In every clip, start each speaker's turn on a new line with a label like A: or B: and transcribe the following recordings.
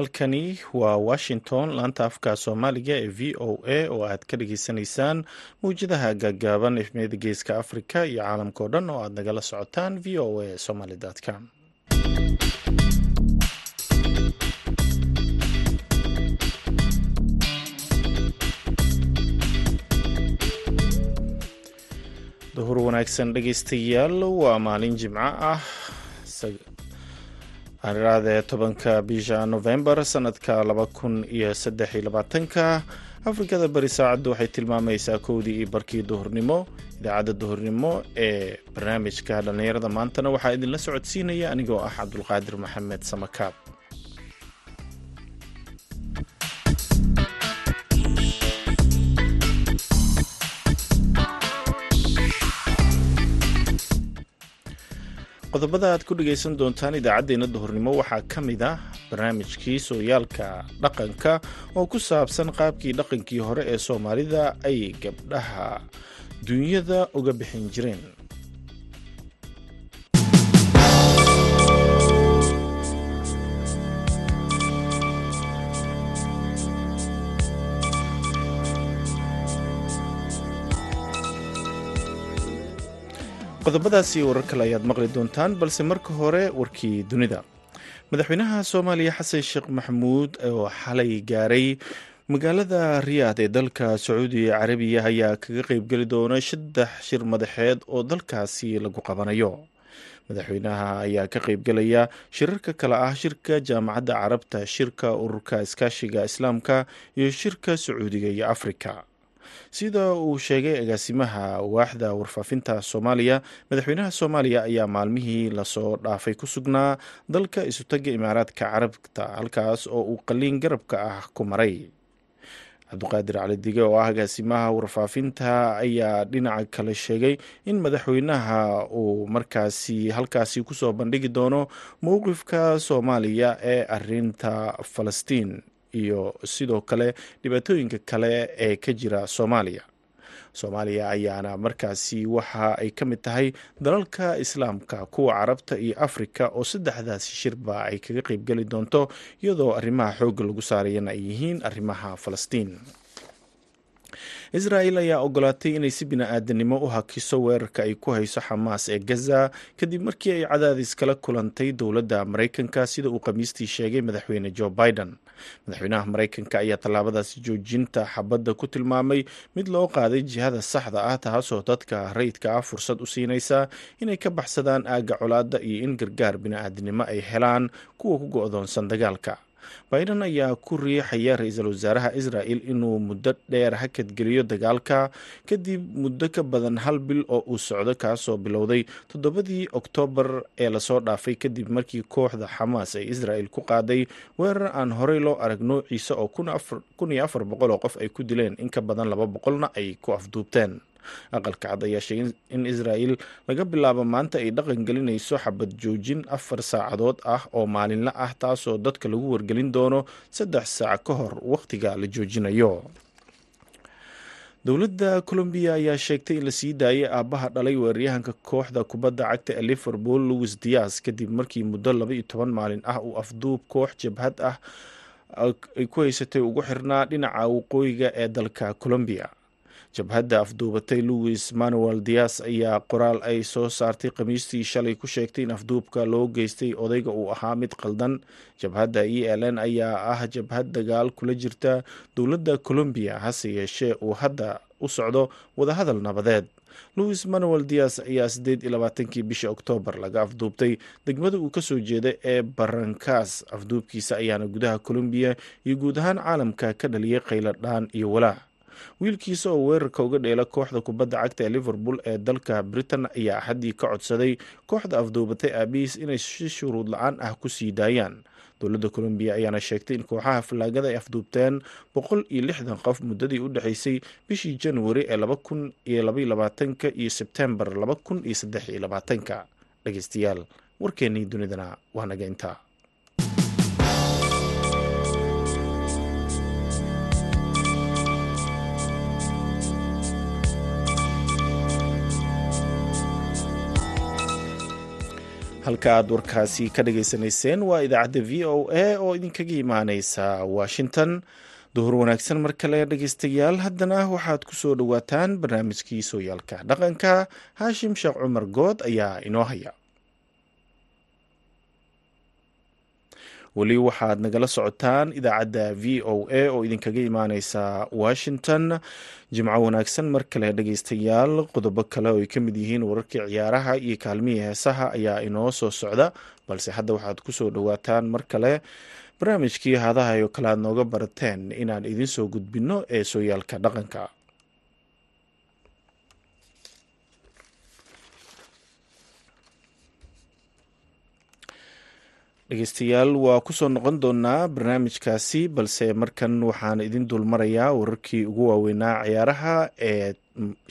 A: halkani waa washington laanta afka soomaaliga ee v o a oo aad ka dhageysanaysaan mawjadaha gaagaaban efmiyada geeska africa iyo caalamka oo dhan oo aad nagala socotaan v o a somaly com. Duhur wanaagsan dhegeystayaal waa maalin jimco ah aaniraadee tobanka bisha novembar sanadka laba kun iyo saddex iyo labaatanka afrikada bari saacaddu waxay tilmaamaysaa kowdii iyo barkii duhurnimo idaacadda duhurnimo ee barnaamijka dhallinyarada maantana waxaa idinla socodsiinaya anigoo ah cabdulqaadir maxamed samakaab qodobada aad ku dhegaysan doontaan idaacaddeenna duhurnimo waxaa ka mid ah barnaamijkii sooyaalka dhaqanka oo ku saabsan qaabkii dhaqankii hore ee soomaalida ay gabdhaha duunyada uga bixin jireen qodobadaasi warar kale ayaad maqli doontaan balse marka hore warkii dunida. Madaxweynaha soomaaliya xasan sheekh maxamuud oo xalay gaaray magaalada riyaad ee dalka sacuudi carabiya ayaa kaga qeybgeli doona saddex shir madaxeed oo dalkaasi lagu qabanayo. Madaxweynaha ayaa ka qeybgelaya shirarka kale ah shirka jaamacadda carabta shirka ururka iskaashiga islaamka iyo shirka sacuudiga iyo afrika sida uu sheegay agaasimaha waaxda warfaafinta soomaaliya madaxweynaha soomaaliya ayaa maalmihii la soo dhaafay ku sugnaa dalka isutaga imaaraadka carabta halkaas oo uu qaliin garabka ah ku maray. Cabdiqaadir cali dige oo ah agaasimaha warfaafinta ayaa dhinaca kale sheegay in madaxweynaha uu markaasi halkaasi ku soo bandhigi doono mowqifka soomaaliya ee arinta falastiin iyo sidoo kale dhibaatooyinka kale ee ka jira soomaaliya. Soomaaliya ayaana markaasi waxa ay ka mid tahay dalalka islaamka kuwa carabta iyo afrika oo saddexdaasi shirba ay kaga qeybgeli doonto iyadoo arrimaha xoogga lagu saarayana ay yihiin arrimaha falastiin israel ayaa ogolaatay inay si bini-aadanimo u hakiso weerarka ay ku hayso xamaas ee gaza kadib markii ay cadaadis kala kulantay dowladda maraykanka sida uu khamiistii sheegay madaxweyne joe biden. Madaxweynaha maraykanka ayaa tallaabadaasi joojinta xabadda ku tilmaamay mid loo qaaday jihada saxda ah taasoo dadka rayidka ah fursad u siinaysa inay ka baxsadaan aagga colaadda iyo in gargaar bini-aadinimo ay helaan kuwa ku go-doonsan dagaalka biden ayaa ku riixaya ra'iisul wasaaraha israel inuu muddo dheer hakadgeliyo dagaalka kadib muddo ka badan hal bil oo uu socdo kaasoo bilowday toddobadii oktoobar ee la soo dhaafay kadib markii kooxda xamaas ay israel ku qaaday weerar aan horey loo arag noociisa oo kun iyo afar boqol oo qof ay ku dileen. In ka badan laba boqolna ay ku afduubteen aqalka cad ayaa sheegay in israel laga bilaabo maanta ay dhaqan gelinayso xabad joojin afar saacadood ah oo maalinla ah taasoo dadka lagu wargelin doono saddex saac ka hor wakhtiga la joojinayo. Dowladda colombiya ayaa sheegtay in la sii daayay aabbaha dhalay weeraryahanka kooxda kubadda cagta ee liverpool louis dias kadib markii muddo laba toban maalin ah uu afduub koox jabhad ah ay ku haysatay ugu xirnaa dhinaca waqooyiga ee dalka colombiya jabhadda afduubatay louis manuel dias ayaa qoraal ay soo saartay khamiistii shalay ku sheegtay in afduubka loo geystay odayga uu ahaa mid qaldan jabhadda e l n ayaa ah jabhad dagaal kula jirta dowladda colombiya hase yeeshee uu hadda u socdo wadahadal nabadeed. Louis manuel dias ayaa siddeed iyo labaatankii bisha oktoobar laga afduubtay. Degmada uu ka soo jeeda ee barankas afduubkiisa ayaana gudaha colombiya iyo guud ahaan caalamka ka dhaliyay qayladhaan iyo walaac wiilkiisa oo weerarka uga dheela kooxda kubadda cagta ee liverpool ee dalka britain ayaa axaddii ka codsaday kooxda afduubatay aabihiis inay si shuruud la'aan ah ku sii daayaan. Dowladda colombiya ayaana sheegtay in kooxaha fallaagada ay afduubteen boqol iyo lixdan qof muddadii u dhexaysay bishii januari ee laba kun iyo labaiyo labaatanka iyo sebtembar laba kun iyo saddex iyo labaatanka. Dhegeystayaal warkeennii dunidana waa naga intaa halka aad warkaasi ka dhagaysanayseen waa idaacadda v o a oo idinkaga imaaneysa washington. Duhur wanaagsan mar kale dhegeystayaal haddana waxaad ku soo dhowaataan barnaamijkii sooyaalka dhaqanka haashim sheekh cumar good ayaa inoo haya weli waxaad nagala socotaan idaacadda v o a oo idinkaga imaaneysa washington. Jimco wanaagsan mar kale dhegeystayaal qodobo kale oo ay ka mid yihiin wararkii ciyaaraha iyo kaalmihii heesaha ayaa inoo soo socda balse hadda waxaad ku soo dhowaataan mar kale barnaamijkii hadaha oo kale aad nooga barateen inaan idiin soo gudbinno ee sooyaalka dhaqanka dhegeystayaal waa ku soo noqon doonaa barnaamijkaasi balse markan waxaan idin dulmarayaa wararkii ugu waaweynaa ciyaaraha ee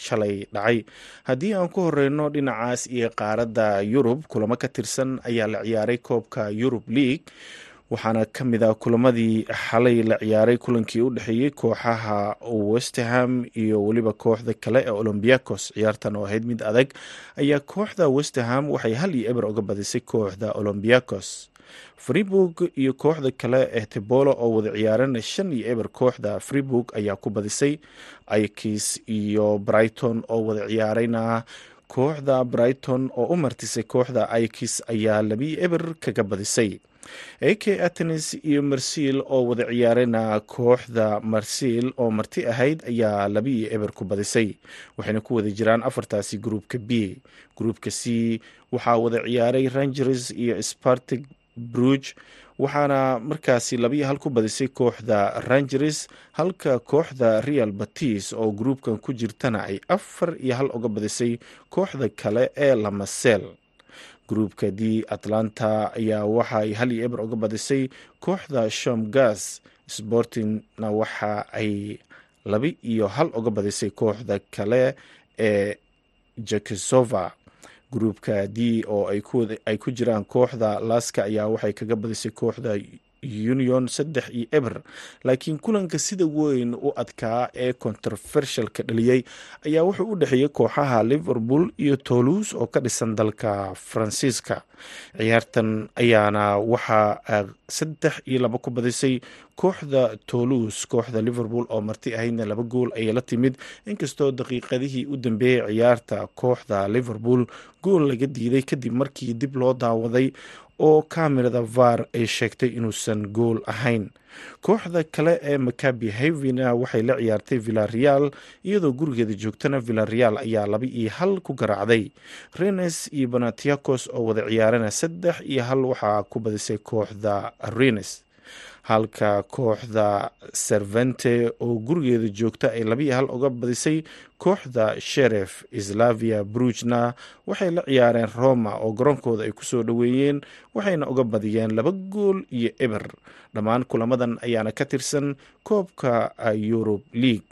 A: shalay dhacay. Haddii aan ku horeyno dhinacaas iyo qaaradda yurub kulamo ka tirsan ayaa la ciyaaray koobka yurub league waxaana ka mid ah kulamadii xalay la ciyaaray kulankii u dhexeeyey kooxaha westerham iyo weliba kooxda kale ee olombiacos ciyaartan oo ahayd mid adag ayaa kooxda westerham waxay hal iyo eber uga badisay kooxda olombiacos freeburg iyo kooxda kale ee tebolo oo wada ciyaarana shan iyo eber kooxda freeburg ayaa ku badisay ikis iyo brighton oo wada ciyaarayna kooxda brighton oo u martisay kooxda ikis ayaa labiyo eber kaga badisay. Ak atenes iyo marsiil oo wada ciyaarayna kooxda marsiil oo marti ahayd ayaa labiiyo eber ku badisay. Waxayna ku wada jiraan afartaasi gruupka b. Gruupka c waxaa wada ciyaaray rangers iyo spartig bruge waxaana markaasi labiyo hal ku badisay kooxda rangers halka kooxda real batis oo gruupkan ku jirtana ay afar iyo hal uga badisay kooxda kale ee lamasel gruupka d atlanta ayaa waxa ay hal iyo eber uga badisay kooxda shomgas sportingna waxa ay labi iyo hal uga badisay kooxda kale ee jakisova gruupka d oo ay ku jiraan kooxda laska ayaa waxay kaga badisay kooxda union saddex iyo eber. Laakiin kulanka sida weyn u adkaa ee controfershalka dhaliyey ayaa wuxuu u dhexeeyey kooxaha liverpool iyo toulouse oo ka dhisan dalka faransiiska. Ciyaartan ayaana waxaa saddex iyo laba ku badisay kooxda toulouse kooxda liverpool oo marti ahaydna laba gool ayay la timid. Inkastoo daqiiqadihii u dambeeyey ciyaarta kooxda liverpool gool laga diiday kadib markii dib loo daawaday oo kamerada var ay sheegtay inuusan gool ahayn. Kooxda kale ee makabi havina waxay la ciyaartay villareal iyadoo gurigeeda joogtana villareal ayaa laba iyo hal ku garaacday. Renes iyo banatiacos oo wada ciyaarana saddex iyo hal waxaa ku badisay kooxda renes halka kooxda servente oo gurigeeda joogta ay labiiyo hal uga badisay kooxda sheref slavia brugna waxay la ciyaareen roma oo garoonkooda ay ku soo dhoweeyeen waxayna uga badiyeen laba gool iyo eber. Dhammaan kulamadan ayaana ka tirsan koobka eurub league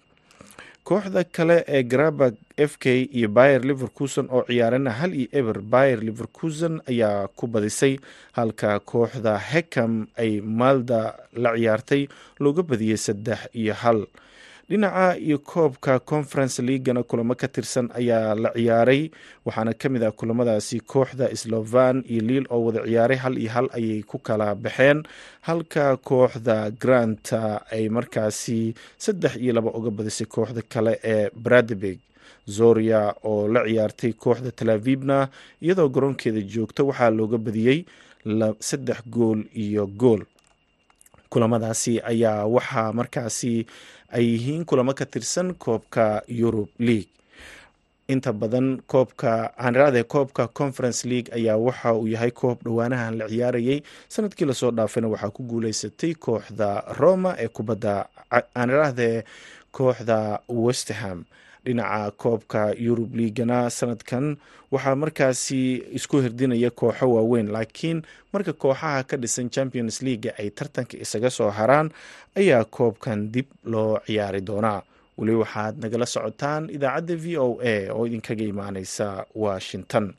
A: kooxda kale ee garabag f k iyo bayer liverkuson oo ciyaarana hal iyo eber bayer liverkuson ayaa ku badisay halka kooxda hekam ay malda la ciyaartay looga badiyey saddex iyo hal dhinaca iyo koobka conference leagana kulamo ka tirsan ayaa la ciyaaray waxaana ka mid ah kulamadaasi kooxda slovan iyo liil oo wada ciyaaray hal iyo hal ayay ku kala baxeen. Halka kooxda granta ay markaasi saddex iyo laba uga badisay kooxda kale ee bradebeg zoria oo la ciyaartay kooxda talaavibna iyadoo garoonkeeda joogta waxaa looga badiyey saddex gool iyo gool. Kulamadaasi ayaa waxaa markaasi ay yihiin kulamo ka tirsan koobka eurub league. Inta badan koobka aaniraade koobka conference league ayaa waxa uu yahay koob dhowaanahan la ciyaarayay. Sanadkii la soo dhaafayna waxaa ku guuleysatay kooxda roma ee kubadda aaniraahde kooxda westerham dhinaca koobka eurub leagana sanadkan. Waxaa markaasi isku hirdinaya kooxo waaweyn laakiin marka kooxaha ka dhisan champions leaga ay tartanka isaga soo haraan ayaa koobkan dib loo ciyaari doonaa. Weli waxaad nagala socotaan idaacadda v o a oo idinkaga imaaneysa washington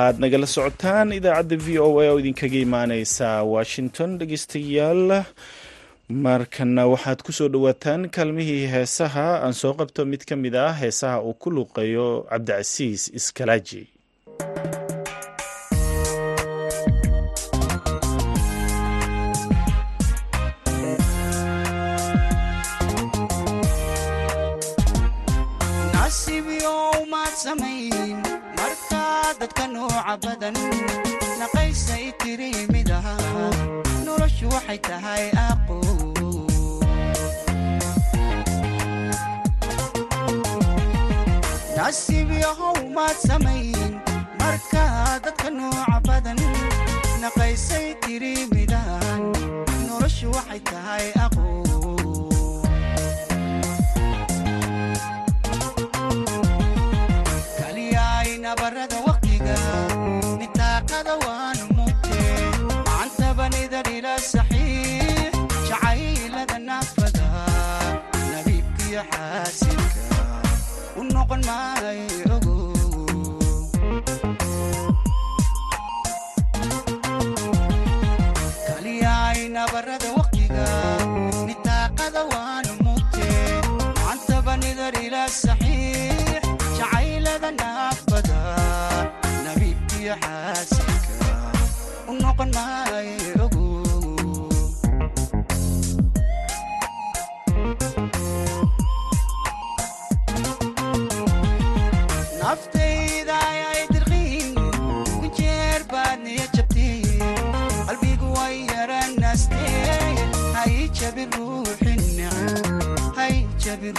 A: waxaad nagala socotaan idaacadda v o a oo idinkaga imaaneysa washington. Dhegeystayaal markana waxaad ku soo dhawaataan kaalmihii heesaha. Aan soo qabto mid ka mid ah heesaha uu ku luuqeeyo cabdicasiis iskalaaji
B: badan naqaysay tiri mid aha noloshu waxay tahay aqo nasiib yahow maad samayn. Markaa dadka nooca badan naqaysay tiri midahan noloshu waxay tahay aqo u jabi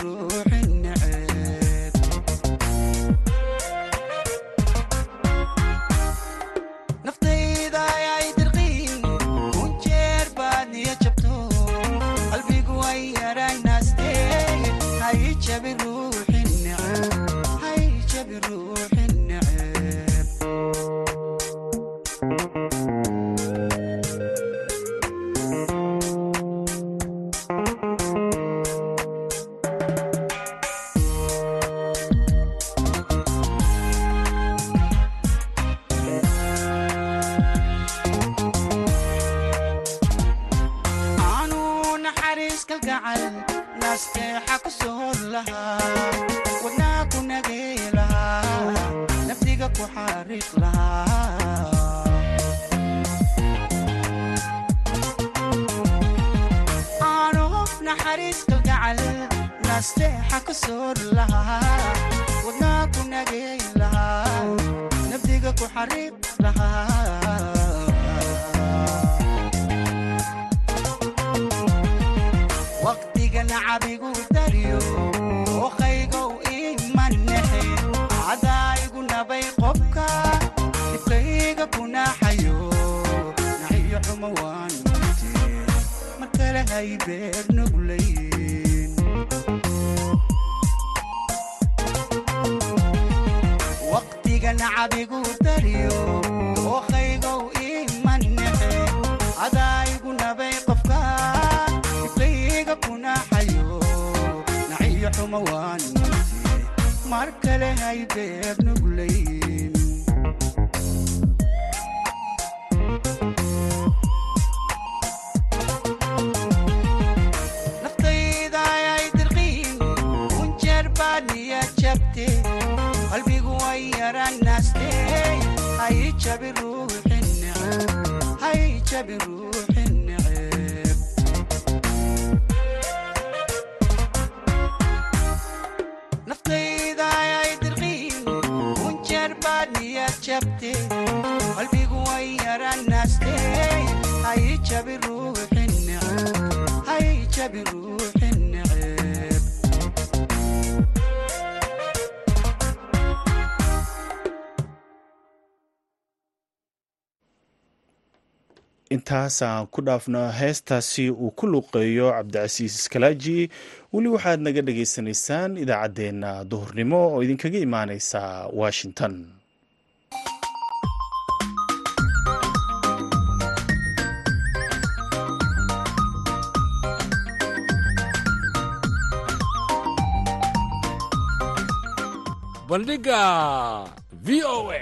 B: mar kale hay beer nuglayn waqtiga nacabigu dariyo ookaygow imanexe cadaayigu nabay qofka dibkayga kunaaxayo naxiyo xumo waan mute mar kale hay beer nuglayn hay
A: intaasaan ku dhaafno heestaasi uu ku luuqeeyo cabdicasiis iskalaaji weli waxaad naga dhagaysanaysaan idaacaddeenna duhurnimo oo idinkaga imaaneysa washington.
C: Bandhiga v o a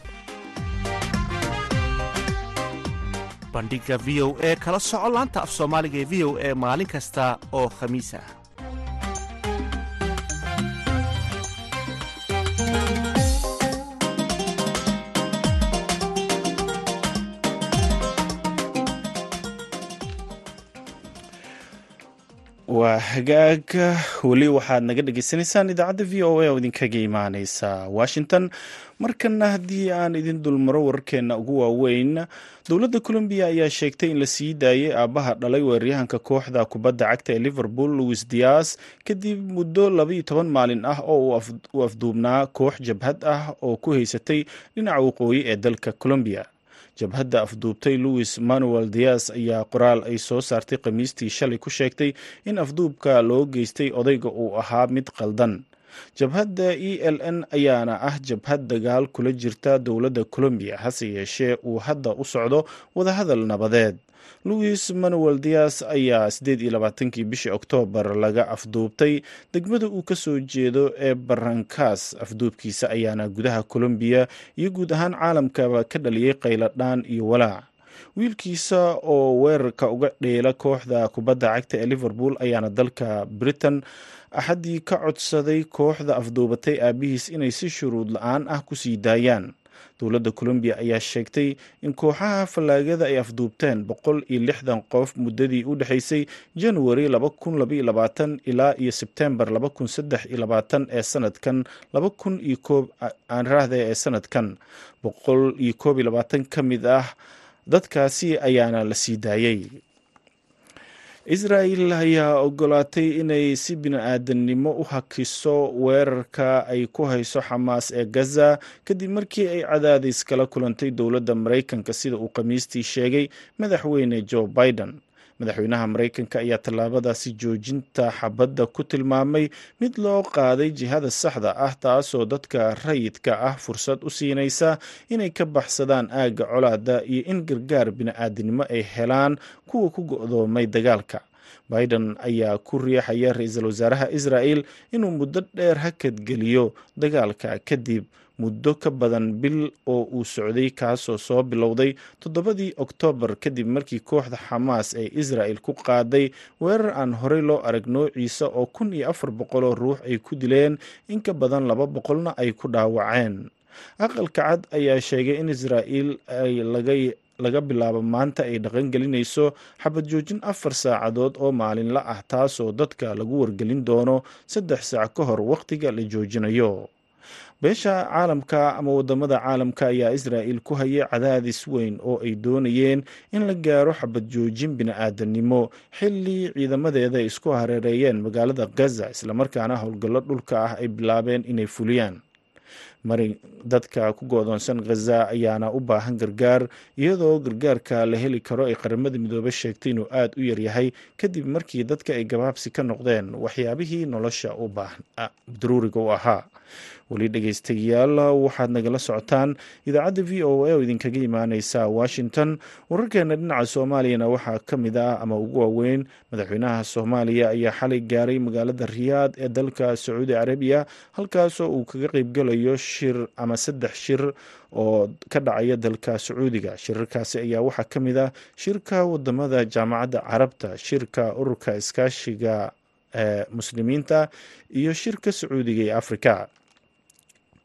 C: bandhiga v o e kala soco laanta af soomaaliga ee v o e maalin kasta oo khamiis ah
A: waa hagaag. Weli waxaad naga dhagaysanaysaan idaacadda v o a oo idinkaga imaaneysa washington. Markana haddii aan idin dulmaro wararkeena ugu waaweyn dowladda colombiya ayaa sheegtay in la sii daayay aabbaha dhalay weeraryahanka kooxda kubadda cagta ee liverpool louis dias kadib muddo labaiyo toban maalin ah oo uu afduubnaa koox jabhad ah oo ku haysatay dhinaca waqooyi ee dalka colombiya jabhadda afduubtay louis manuel dias ayaa qoraal ay soo saartay khamiistii shalay ku sheegtay in afduubka loo geystay odayga uu ahaa mid qaldan jabhadda e l n ayaana ah jabhad dagaal kula jirta dowladda colombiya hase yeeshee uu hadda u socdo wadahadal nabadeed louis manuel dias ayaa siddeed iyo labaatankii bishii oktoobar laga afduubtay. Degmada uu ka soo jeedo ee barankas afduubkiisa ayaana gudaha colombiya iyo guud ahaan caalamkaba ka dhaliyey qayladhaan iyo walaac wiilkiisa oo weerarka uga dheela kooxda kubadda cagta ee liverpool ayaana dalka britain. Axaddii ka codsaday kooxda afduubatay aabihiis inay si shuruud la'aan ah ku sii daayaan dowladda colombiya ayaa sheegtay in kooxaha fallaagada ay afduubteen boqol iyo lixdan qof muddadii u dhexaysay januari laba kun labaiyo labaatan ilaa iyo sebtembar laba kun saddex iyo labaatan ee sanadkan laba kun iyo koob aan raahda ee sanadkan. Boqol iyo koob iyo labaatan ka mid ah dadkaasi ayaana la sii daayey israel ayaa ogolaatay inay si bini-aadannimo u hakiso weerarka ay ku hayso xamaas ee gaza kadib markii ay cadaadis kala kulantay dowladda maraykanka sida uu khamiistii sheegay madaxweyne joe biden madaxweynaha maraykanka ayaa tallaabadaasi joojinta xabadda ku tilmaamay mid loo qaaday jihada saxda ah taasoo dadka rayidka ah fursad u siinaysa inay ka baxsadaan aagga colaada iyo in gargaar bini-aadinimo ay helaan kuwa ku go-doomay dagaalka. Biden ayaa ku riixaya ra'iisul wasaaraha israel inuu muddo dheer hakadgeliyo dagaalka kadib muddo ka badan bil oo uu socday kaasoo soo bilowday toddobadii oktoobar kadib markii kooxda xamaas ee israel ku qaaday weerar aan horey loo arag noociisa oo kun iyo afar boqoloo ruux ay ku dileen. In ka badan laba boqolna ay ku dhaawaceen. Aqalka cad ayaa sheegay in israel ay laga laga bilaabo maanta ay dhaqangelinayso xabad joojin afar saacadood oo maalinla ah taasoo dadka lagu wargelin doono saddex saac ka hor wakhtiga la joojinayo beesha caalamka ama waddamada caalamka ayaa israa'il ku hayay cadaadis weyn oo ay doonayeen in la gaaro xabad joojin bini-aadanimo xilli ciidamadeeda isku hareereeyeen magaalada gaza islamarkaana howlgallo dhulka ah ay bilaabeen inay fuliyaan. Mari dadka ku go-doonsan khaza ayaana u baahan gargaar iyadoo gargaarka la heli karo ay qaramada midoobe sheegtay inuu aada u yaryahay kadib markii dadka ay gabaabsi ka noqdeen waxyaabihii nolosha baahan daruuriga u ahaa weli dhegeystayaal waxaad nagala socotaan idaacadda v o a oo idinkaga imaaneysa washington. Wararkeena dhinaca soomaaliyana waxaa ka mid ah ama ugu waaweyn madaxweynaha soomaaliya ayaa xalay gaaray magaalada riyaad ee dalka sacuudi carabiya halkaasoo uu kaga qeybgalayo shir ama saddex shir oo ka dhacaya dalka sacuudiga. Shirarkaasi ayaa waxaa ka mid ah shirka waddamada jaamacadda carabta shirka ururka iskaashiga ee muslimiinta iyo shirka sacuudiga ee afrika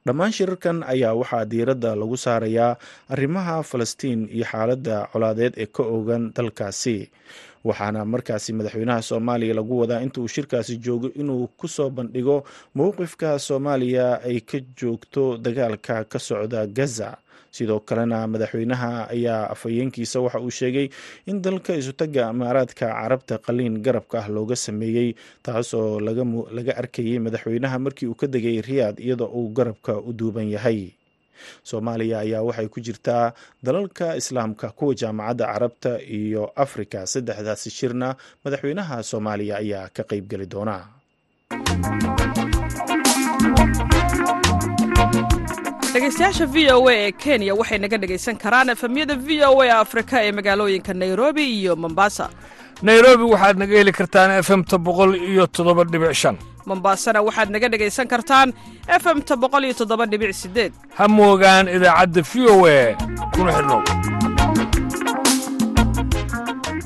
A: dhammaan shirarkan ayaa waxaa diiradda lagu saarayaa arrimaha falastiin iyo xaaladda colaadeed ee ka ogan dalkaasi. Waxaana markaasi madaxweynaha soomaaliya lagu wadaa inta uu shirkaasi joogo inuu ku soo bandhigo mowqifka soomaaliya ay ka joogto dagaalka ka socda gaza sidoo kalena madaxweynaha ayaa afhayeenkiisa waxa uu sheegay in dalka isutaga imaaraadka carabta qaliin garabka ah looga sameeyey taasoo laga arkayay madaxweynaha markii uu ka degay riyaad iyadoo uu garabka u duuban yahay. Soomaaliya ayaa waxay ku jirtaa dalalka islaamka kuwa jaamacadda carabta iyo afrika saddexdaasi shirna madaxweynaha soomaaliya ayaa ka qeybgeli doona
D: dhegeystayaasha v o a ee kenya waxay naga dhegaysan karaan efemyada v o a afrika ee magaalooyinka nairobi iyo mombasa.
E: Nairobi waxaad naga heli kartaan efemta boqol iyo toddoba dhibic shan.
D: Mombasana waxaad naga dhegaysan kartaan efemta boqol iyo toddoba dhibic sideed
E: ha moogaan idaacadda v o a kuna xidhnow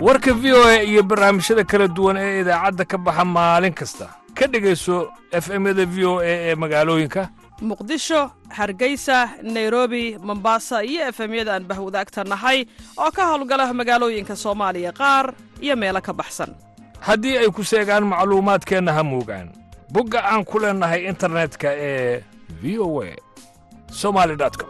E: warka v o a iyo barnaamijyada kala duwan ee idaacadda ka baxa maalin kasta. Ka dhegayso efemyada v o a ee magaalooyinka
D: muqdisho hargeysa nairobi mombasa iyo efemyada aan bahwadaagta nahay oo ka howlgala magaalooyinka soomaaliya qaar iyo meelo ka baxsan.
E: Haddii ay ku seegaan macluumaadkeenna ha moogaan. Bogga aan ku leennahay internetka ee v o a somali com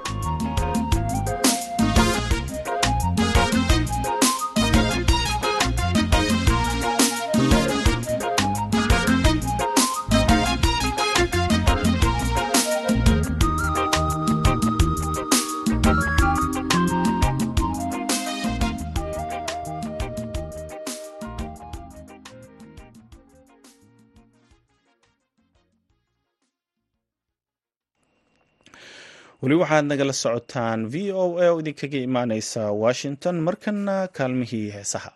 A: weli waxaad nagala socotaan v o a oo idinkaga imaaneysa washington markana kaalmihii heesaha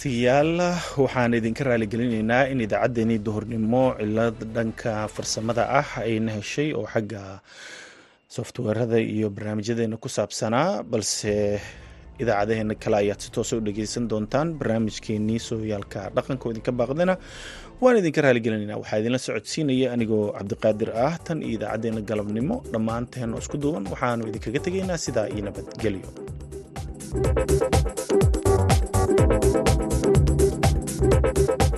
A: dhegeystayaal waxaan idinka raaligelinaynaa in idaacaddeenii duhurnimo cilad dhanka farsamada ah ayna heshay oo xagga softweerada iyo barnaamijyadeena ku saabsanaa balse idaacadaheena kale ayaad si toosa u dhegeysan doontaan barnaamijkeenii sooyaalka dhaqanka oo idinka baaqdana waan idinka raaligelinayna waxaa idinla socodsiinaya anigoo cabdiqaadir ah tan iyo idaacadeena galabnimo dhammaanteen oo isku duuban waxaanu idinkaga tegaynaa sidaa iyo nabadgelyo thank you